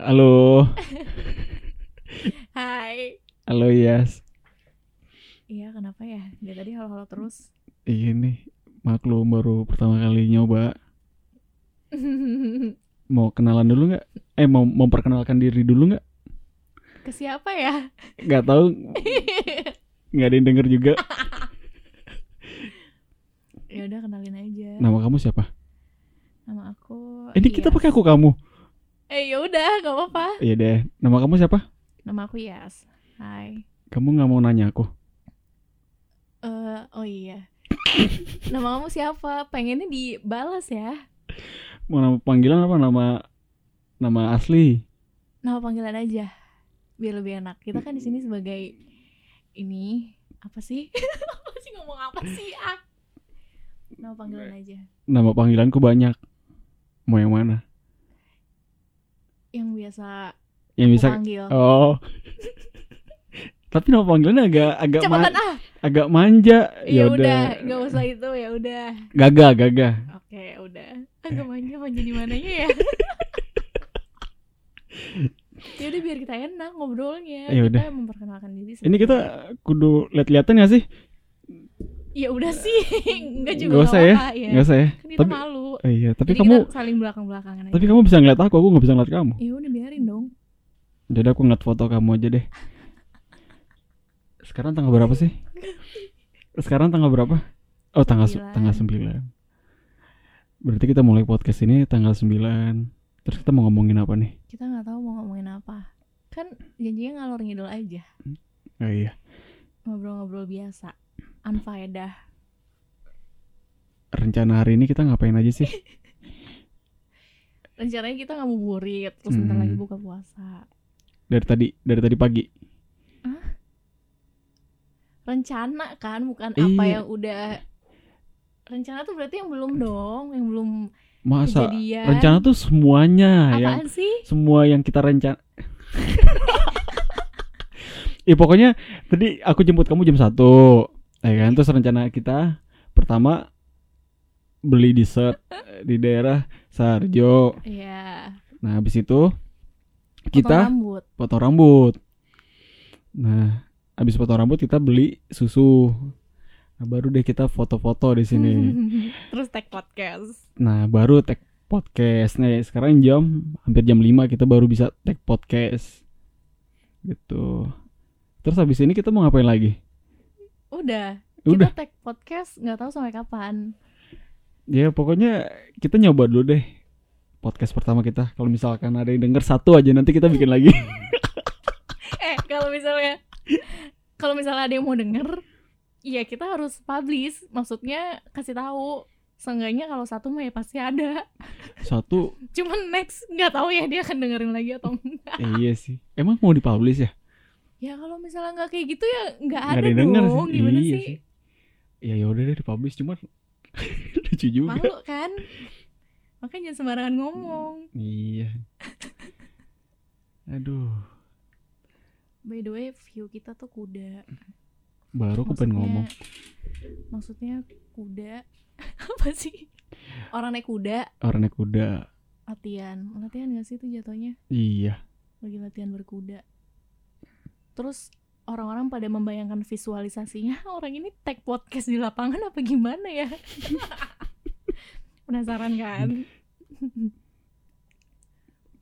Halo, Hai. halo Yas. Iya, kenapa ya? Dia tadi halo-halo terus. Iya nih, maklum baru pertama kali nyoba. Mau kenalan dulu nggak? Eh mau memperkenalkan diri dulu nggak? Ke siapa ya? Nggak tahu, nggak ada yang denger juga. ya udah kenalin aja. Nama kamu siapa? Nama aku. Ini kita pakai aku kamu. Eh ya udah, gak apa-apa. Iya deh. Nama kamu siapa? Nama aku Yas. Hai. Kamu nggak mau nanya aku? Eh, oh iya. Nama kamu siapa? Pengennya dibalas ya. Mau nama panggilan apa nama nama asli? Nama panggilan aja. Biar lebih enak. Kita kan di sini sebagai ini apa sih? apa sih ngomong apa sih? Ah. Nama panggilan aja. Nama panggilanku banyak. Mau yang mana? Yang biasa Yang bisa? panggil. Oh. Tapi nama panggilannya agak agak ma- ah. agak manja. Ya Yaudah. udah, nggak usah itu ya udah. Gagah, gagah. Oke, udah. Agak manja manja di mananya ya. ya udah biar kita enak ngobrolnya. Ya kita udah. memperkenalkan diri. Ini kita kudu lihat-lihatan gak sih? Ya udah sih, enggak juga Gak usah ya, apa-apa, ya. Usah ya. Kan Tapi- malu. Iya, tapi Jadi kamu kita saling belakang-belakangan aja. tapi kamu bisa ngeliat aku, aku nggak bisa ngeliat kamu. Ya udah biarin dong. Jadi aku ngeliat foto kamu aja deh. Sekarang tanggal berapa sih? Sekarang tanggal berapa? Oh, tanggal se- Sembilan. tanggal 9. Berarti kita mulai podcast ini tanggal 9. Terus kita mau ngomongin apa nih? Kita nggak tahu mau ngomongin apa. Kan janjinya ngalor ngidul aja. Oh iya. Ngobrol-ngobrol biasa. Anfaedah. Rencana hari ini kita ngapain aja sih? Rencananya kita ngabuburit, terus bentar Hmm. lagi buka puasa. Dari tadi, dari tadi pagi. rencana kan bukan apa Iya. yang udah rencana tuh berarti yang belum dong yang belum Masa kejadian rencana tuh semuanya yang apaan sih semua yang kita rencana Ya pokoknya tadi aku jemput kamu jam satu, ya kan? Terus rencana kita pertama beli dessert di daerah Sarjo. ya Nah habis itu potong kita rambut potong rambut. Nah habis potong rambut kita beli susu. Nah, baru deh kita foto-foto di sini. terus tag podcast Nah, baru tag podcast. Nih, sekarang jam hampir jam 5 kita baru bisa tag podcast. Gitu. Terus habis ini kita mau ngapain lagi? udah Udah. kita tag podcast nggak tahu sampai kapan Ya, pokoknya kita nyoba dulu deh podcast pertama kita. Kalau misalkan ada yang denger satu aja nanti kita bikin lagi. eh kalau misalnya kalau misalnya ada yang mau denger ya kita harus publish maksudnya kasih tahu Seenggaknya kalau satu mah ya pasti ada Satu, Cuman next nggak tahu ya dia akan dengerin lagi atau enggak eh, iya sih. Emang mau dipublish ya? Ya kalau misalnya nggak kayak gitu ya nggak ada ada dong sih. Gimana Iya sih? sih. Ya ya udah deh dipublish cuman lucu juga. Malu kan Makanya jangan sembarangan ngomong Iya. Aduh, By the way view kita tuh kuda baru aku pengen ngomong. Maksudnya kuda Apa sih? Orang naik kuda Orang naik kuda. Latihan Latihan gak sih itu jatuhnya? Iya. Lagi latihan berkuda Terus orang-orang pada membayangkan visualisasinya Orang ini tag podcast di lapangan apa gimana ya? Penasaran kan?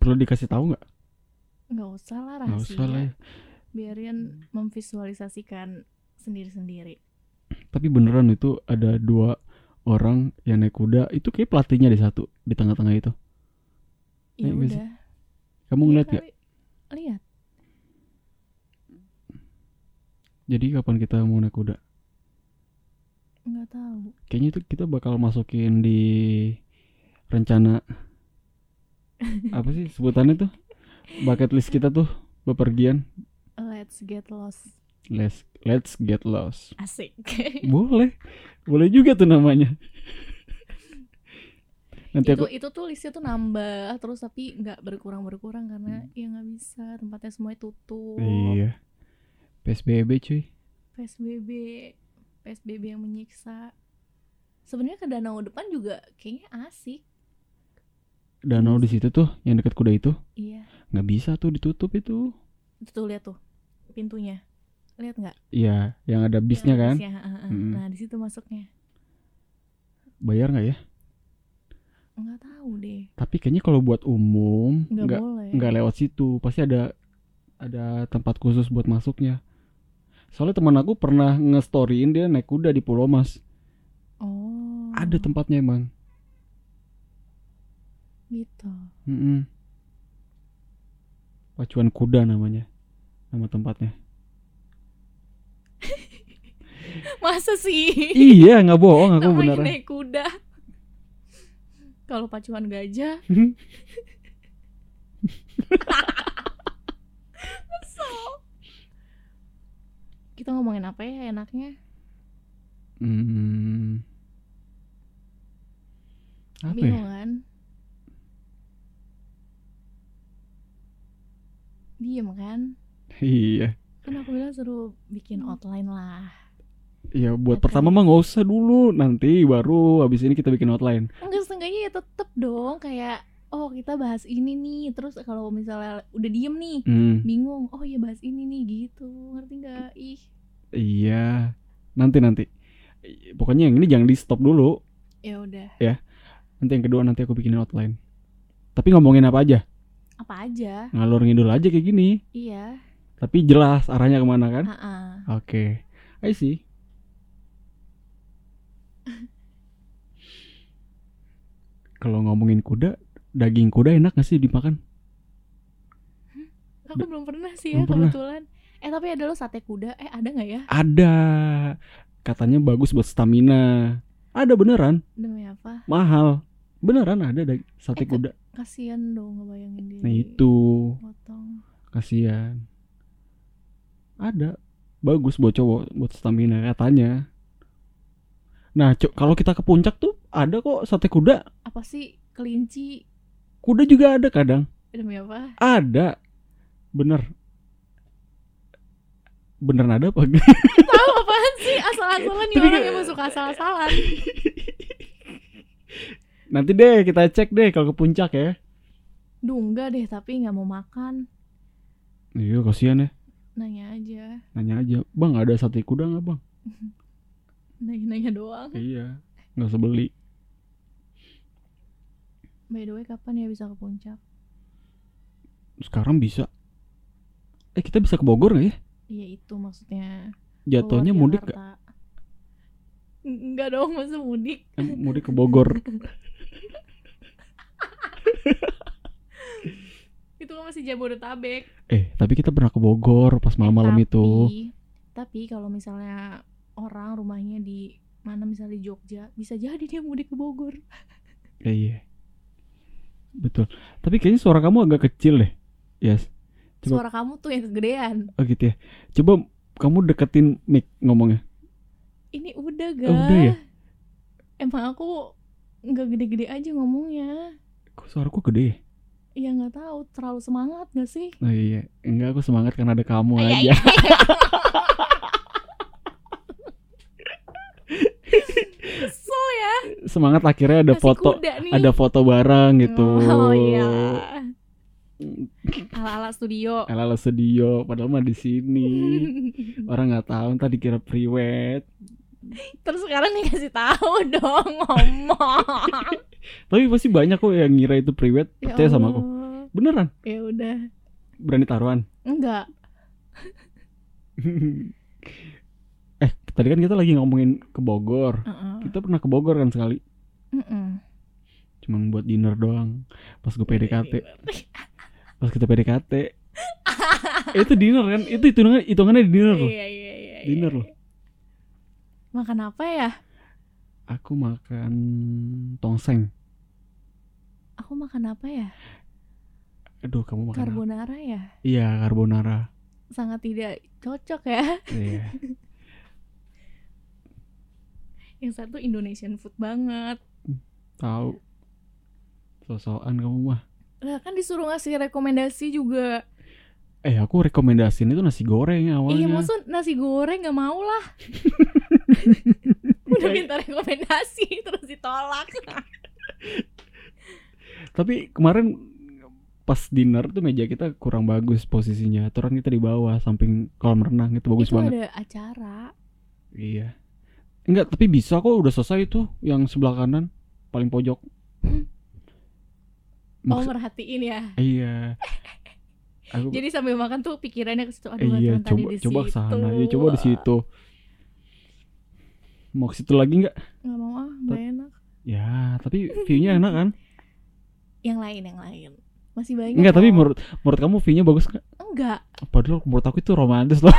Perlu dikasih tahu nggak? Nggak usah lah Nggak usah lah. rahasia ya. Biarin memvisualisasikan sendiri-sendiri Tapi beneran itu ada dua orang yang naik kuda. Itu kayak pelatihnya di satu di tengah-tengah itu. Ya Iya nggak sih? udah Kamu Iya ngeliat gak? kali. Lihat Jadi kapan kita mau naik kuda? Nggak tahu Kayaknya itu kita bakal masukin di rencana apa sih sebutannya tuh? Bucket list kita tuh bepergian. Let's get lost Let's let's get lost. Asik Boleh. Boleh juga tuh namanya. Nanti itu aku itu tuh listnya tuh nambah terus tapi nggak berkurang berkurang karena ya nggak bisa tempatnya semuanya tutup Iya. PSBB cuy. psbb psbb yang menyiksa sebenarnya ke danau depan juga kayaknya asik Danau di situ tuh yang dekat kuda itu. iya nggak bisa tuh ditutup itu Tuh lihat tuh pintunya. Lihat nggak? iya yang ada bisnya Yang kan bisnya. Nah, di situ masuknya. bayar nggak ya Nggak tahu deh. tapi kayaknya kalau buat umum Nggak, nggak lewat situ pasti ada ada tempat khusus buat masuknya soalnya teman aku pernah nge-storyin dia naik kuda di Pulau Mas Oh. ada tempatnya emang Gitu. Mm-mm. pacuan kuda namanya nama tempatnya Masa sih? iya nggak bohong aku beneran naik kuda. Kalau pacuan gajah, kesel. Kita ngomongin apa ya enaknya? Hmm. Apa ya? Bingung kan? Diem kan? Iya. Kan aku bilang suruh bikin outline lah. Iya buat Oke. pertama mah nggak usah dulu, nanti baru habis ini kita bikin outline. Enggak setengahnya ya tetep dong kayak oh kita bahas ini nih terus kalau misalnya udah diem nih Hmm, bingung oh iya bahas ini nih gitu ngerti nggak ih iya. Nanti nanti. Pokoknya yang ini jangan di stop dulu. ya udah Nanti yang kedua nanti aku bikinin outline. Tapi ngomongin apa aja? apa aja Ngalur ngidul aja kayak gini. iya Tapi jelas arahnya ke mana kan? Oke. I see. Kalau ngomongin kuda, daging kuda enak gak sih dimakan? aku belum pernah sih ya Belum pernah. kebetulan eh tapi ada lo sate kuda eh ada nggak ya Ada. Katanya bagus buat stamina. Ada beneran, demi apa mahal. Beneran ada dag- Eh, sate ke- kuda. kasian dong ngebayangin dia Nah itu potong kasihan. Ada. Bagus buat cowok, buat stamina katanya. Nah, kalau kita ke puncak tuh ada kok sate kuda. apa sih kelinci Kuda juga ada kadang. demi apa Ada. Bener. Beneran ada apa? tahu apaan sih asal-asalan nih Tapi orang yang masuk asal-asalan Nanti deh kita cek deh kalau ke puncak ya. Duh enggak deh tapi nggak mau makan Iya kasihan ya. nanya aja Nanya aja, bang ada sate kuda nggak bang? nanya-nanya doang Iya, nggak usah beli. By the way kapan ya bisa ke puncak Sekarang bisa. Eh kita bisa ke Bogor nggak ya? iya itu maksudnya Jatuhnya mudik. N- enggak dong masa mudik eh, mudik ke Bogor. itu kan masih Jabodetabek eh tapi kita pernah ke Bogor pas malam-malam Eh, itu. tapi- kalau misalnya orang rumahnya di mana misalnya di Jogja bisa jadi dia mudik ke Bogor Ya, iya. Betul. Tapi kayaknya suara kamu agak kecil deh. Yes. Coba- suara kamu tuh yang kegedean Oh gitu ya. Coba kamu deketin mic ngomongnya. ini udah ga Oh, udah ya? emang aku nggak gede-gede aja ngomongnya Kok suaraku gede ya? ya nggak tahu terlalu semangat gak sih Oh iya, enggak aku semangat karena ada kamu iya, aja. iya. Kesel ya Semangat akhirnya ada Nasi foto, nih. ada foto bareng gitu. Oh iya Ala-ala studio Ala studio, padahal mah di sini. Orang nggak tahu, ntar dikira priwet. Terus sekarang dikasih tahu dong ngomong Tapi pasti banyak kok yang ngira itu priwet. Ya Percaya sama aku. Beneran, Ya udah berani taruhan. Enggak tadi kan kita lagi ngomongin ke Bogor. Heeh. Kita pernah ke Bogor kan sekali. Mm-mm. Cuman buat dinner doang. Pas gue PDKT. Pas kita PDKT. Eh, itu dinner kan? Itu hitungannya hitungannya dinner loh. Iya iya iya iya. Dinner loh. Makan apa ya? Aku makan tongseng. Aku makan apa ya? Aduh, kamu makan apa? Carbonara ya? Iya, carbonara. Sangat tidak cocok ya. Iya. Yang satu Indonesian food banget. Tahu. Sosokan kamu mah. Lah kan disuruh ngasih rekomendasi juga. Eh, aku rekomendasiin itu nasi goreng awalnya. Iya maksud nasi goreng nggak mau lah. Udah minta rekomendasi terus ditolak. Tapi kemarin pas dinner tuh meja kita kurang bagus posisinya. Aturan kita di bawah samping kolam renang itu bagus itu banget. ada acara. Iya. Enggak, tapi bisa kok udah selesai itu yang sebelah kanan paling pojok. Oh Maksud- merhatiin ya. iya. Aku Jadi sambil makan tuh pikirannya ke situ. Aduh, iya, tadi coba di coba ke situ. sana. Iya, coba di situ. Mau ke situ lagi nggak? Nggak mau ah, nggak enak. Ya, tapi view-nya enak kan? Yang lain, yang lain. Masih banyak. Enggak, tapi menurut menurut kamu view-nya bagus nggak? enggak. Padahal menurut aku itu romantis loh.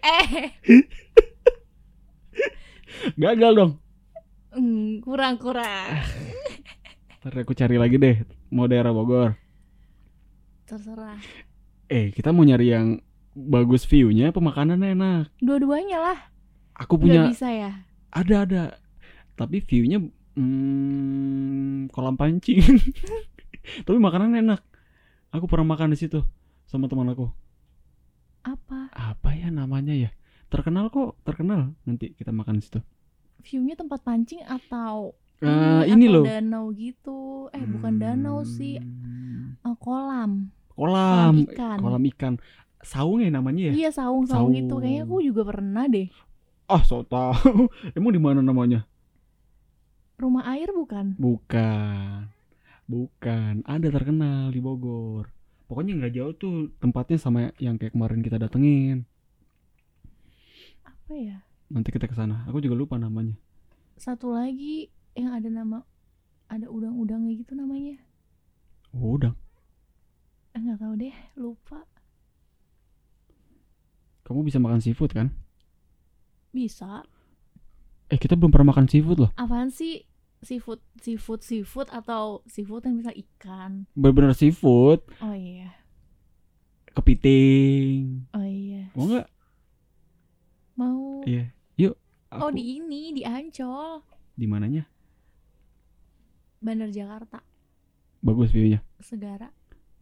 Eh, Gagal dong. hmm, kurang kurang. Ntar aku cari lagi deh. Mau daerah Bogor. Terserah. Eh, kita mau nyari yang bagus view-nya apa makanannya enak. Dua-duanya lah. Aku punya bisa ya. ada ada. Tapi view-nya hmm, kolam pancing. Tapi makanan enak. Aku pernah makan di situ sama teman aku. Apa? Apa ya namanya ya? Terkenal kok, terkenal. Nanti kita makan di situ. View-nya tempat pancing atau Eh, ini atau loh. danau gitu. Eh, bukan danau sih. Hmm, Eh, kolam. Kolam, Kolam ikan. kolam ikan. Saung ya namanya ya? Iya, saung-saung Saung. itu. Kayaknya aku juga pernah deh. Ah, so tahu. Emang di mana namanya? Rumah air bukan? Bukan. Bukan. Ada terkenal di Bogor. Pokoknya nggak jauh tuh tempatnya sama yang kayak kemarin kita datengin. Apa ya? Nanti kita ke sana. Aku juga lupa namanya. Satu lagi yang ada nama ada udang-udangnya gitu namanya. Oh, udah. Eh, nggak tahu deh, lupa. Kamu bisa makan seafood kan? Bisa. Eh, kita belum pernah makan seafood loh. Apaan sih? Seafood, seafood, seafood atau seafood yang bisa ikan? Bener-bener seafood. Oh iya. Kepiting. Oh iya. Mau nggak? Mau Iya. Yuk. Aku, Oh di ini di Ancol, di mananya? Bandar Jakarta, Bagus view-nya. Segara.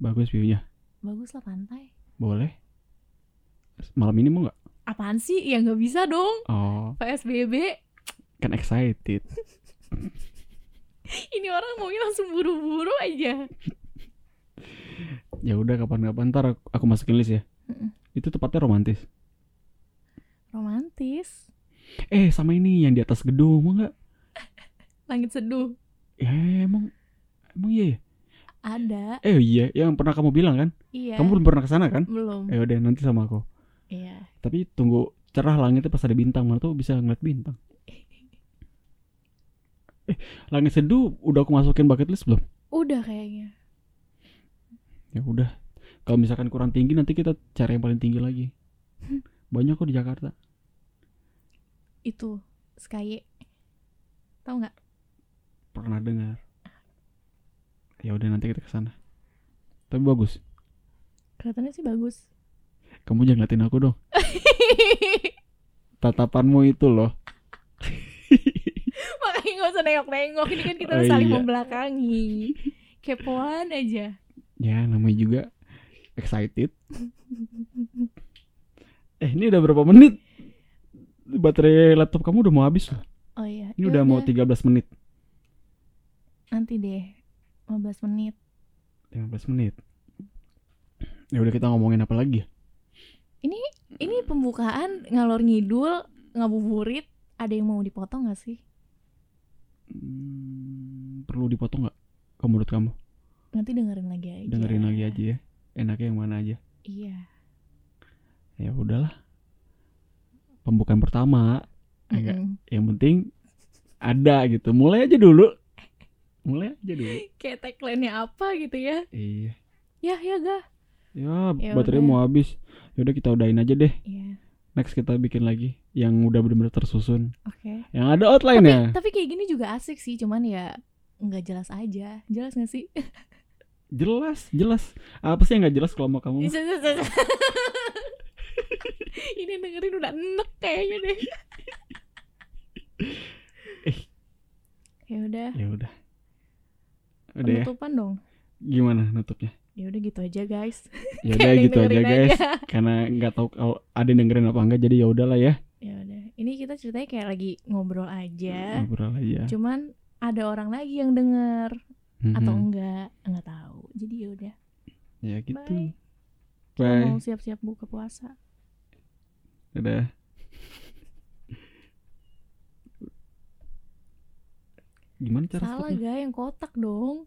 Bagus view-nya. Bagus lah pantai. Boleh. Malam ini mau nggak? Apaan sih? Ya nggak bisa dong. Oh, PSBB. kan excited. Ini orang maunya langsung buru-buru aja. Ya udah kapan-kapan ntar aku, aku masukin list ya. Mm-mm. Itu tepatnya romantis. Romantis. Eh, sama ini yang di atas gedung mau nggak? Langit seduh. Ya emang emang iya ya. Ada. Eh iya, yang pernah kamu bilang kan? Iya. Kamu belum pernah ke sana kan? belum. Eh udah nanti sama aku. Iya. Tapi tunggu cerah langitnya pas ada bintang mana tuh bisa ngeliat bintang. Eh, langit seduh udah aku masukin bucket list belum? Udah kayaknya. Ya udah. Kalau misalkan kurang tinggi nanti kita cari yang paling tinggi lagi. Banyak kok di Jakarta. Itu Sky. Tahu nggak? Pernah dengar. Ya udah nanti kita ke sana. Tapi bagus. Kelihatannya sih bagus. Kamu jangan ngeliatin aku dong. Tatapanmu itu loh. Usah nengok-nengok. Ini kan kita Oh, saling iya. membelakangi. Kepoan aja. Ya namanya juga excited. Eh ini udah berapa menit? Baterai laptop kamu udah mau habis loh. Oh iya. Ini Ya udah mau 13 menit. Nanti deh. 15 menit. 15 menit. Ya udah kita ngomongin apa lagi ya? Ini pembukaan ngalor ngidul, ngabuburit. Ada yang mau dipotong gak sih? Hmm, perlu dipotong nggak? Kamu menurut kamu? Nanti dengerin lagi aja. Dengerin lagi aja ya. Enaknya yang mana aja? Iya. Ya udahlah. Pembukaan pertama. Agak. Mm-mm. Yang penting ada gitu. Mulai aja dulu. Mulai aja dulu. Kayak tagline-nya apa gitu ya. Iya. Ya, ya gak? Ya, Ya baterai udah. mau habis. Ya udah kita udahin aja deh. Iya. Next kita bikin lagi yang udah bener-bener tersusun. Oke. Yang ada outline-nya. Tapi kayak gini juga asik sih, cuman ya nggak jelas aja. Jelas gak sih? Jelas, jelas. Apa sih yang nggak jelas kalau mau kamu? Ini dengerin udah enek kayaknya deh. Eh. Ya udah, Ya udah. Udah ya. penutupan dong gimana nutupnya? Ya udah gitu aja guys. Ya udah gitu aja guys. Aja. Karena nggak tahu kalau ada yang dengerin apa enggak jadi ya udahlah ya. Ya udah. Ini kita ceritanya kayak lagi ngobrol aja. Ngobrol aja. Cuman ada orang lagi yang denger mm-hmm. atau enggak enggak tahu. Jadi ya udah. Ya gitu. Bye. Bye. Mau siap-siap buka puasa. Dadah. Gimana cara Salah gak yang kotak dong.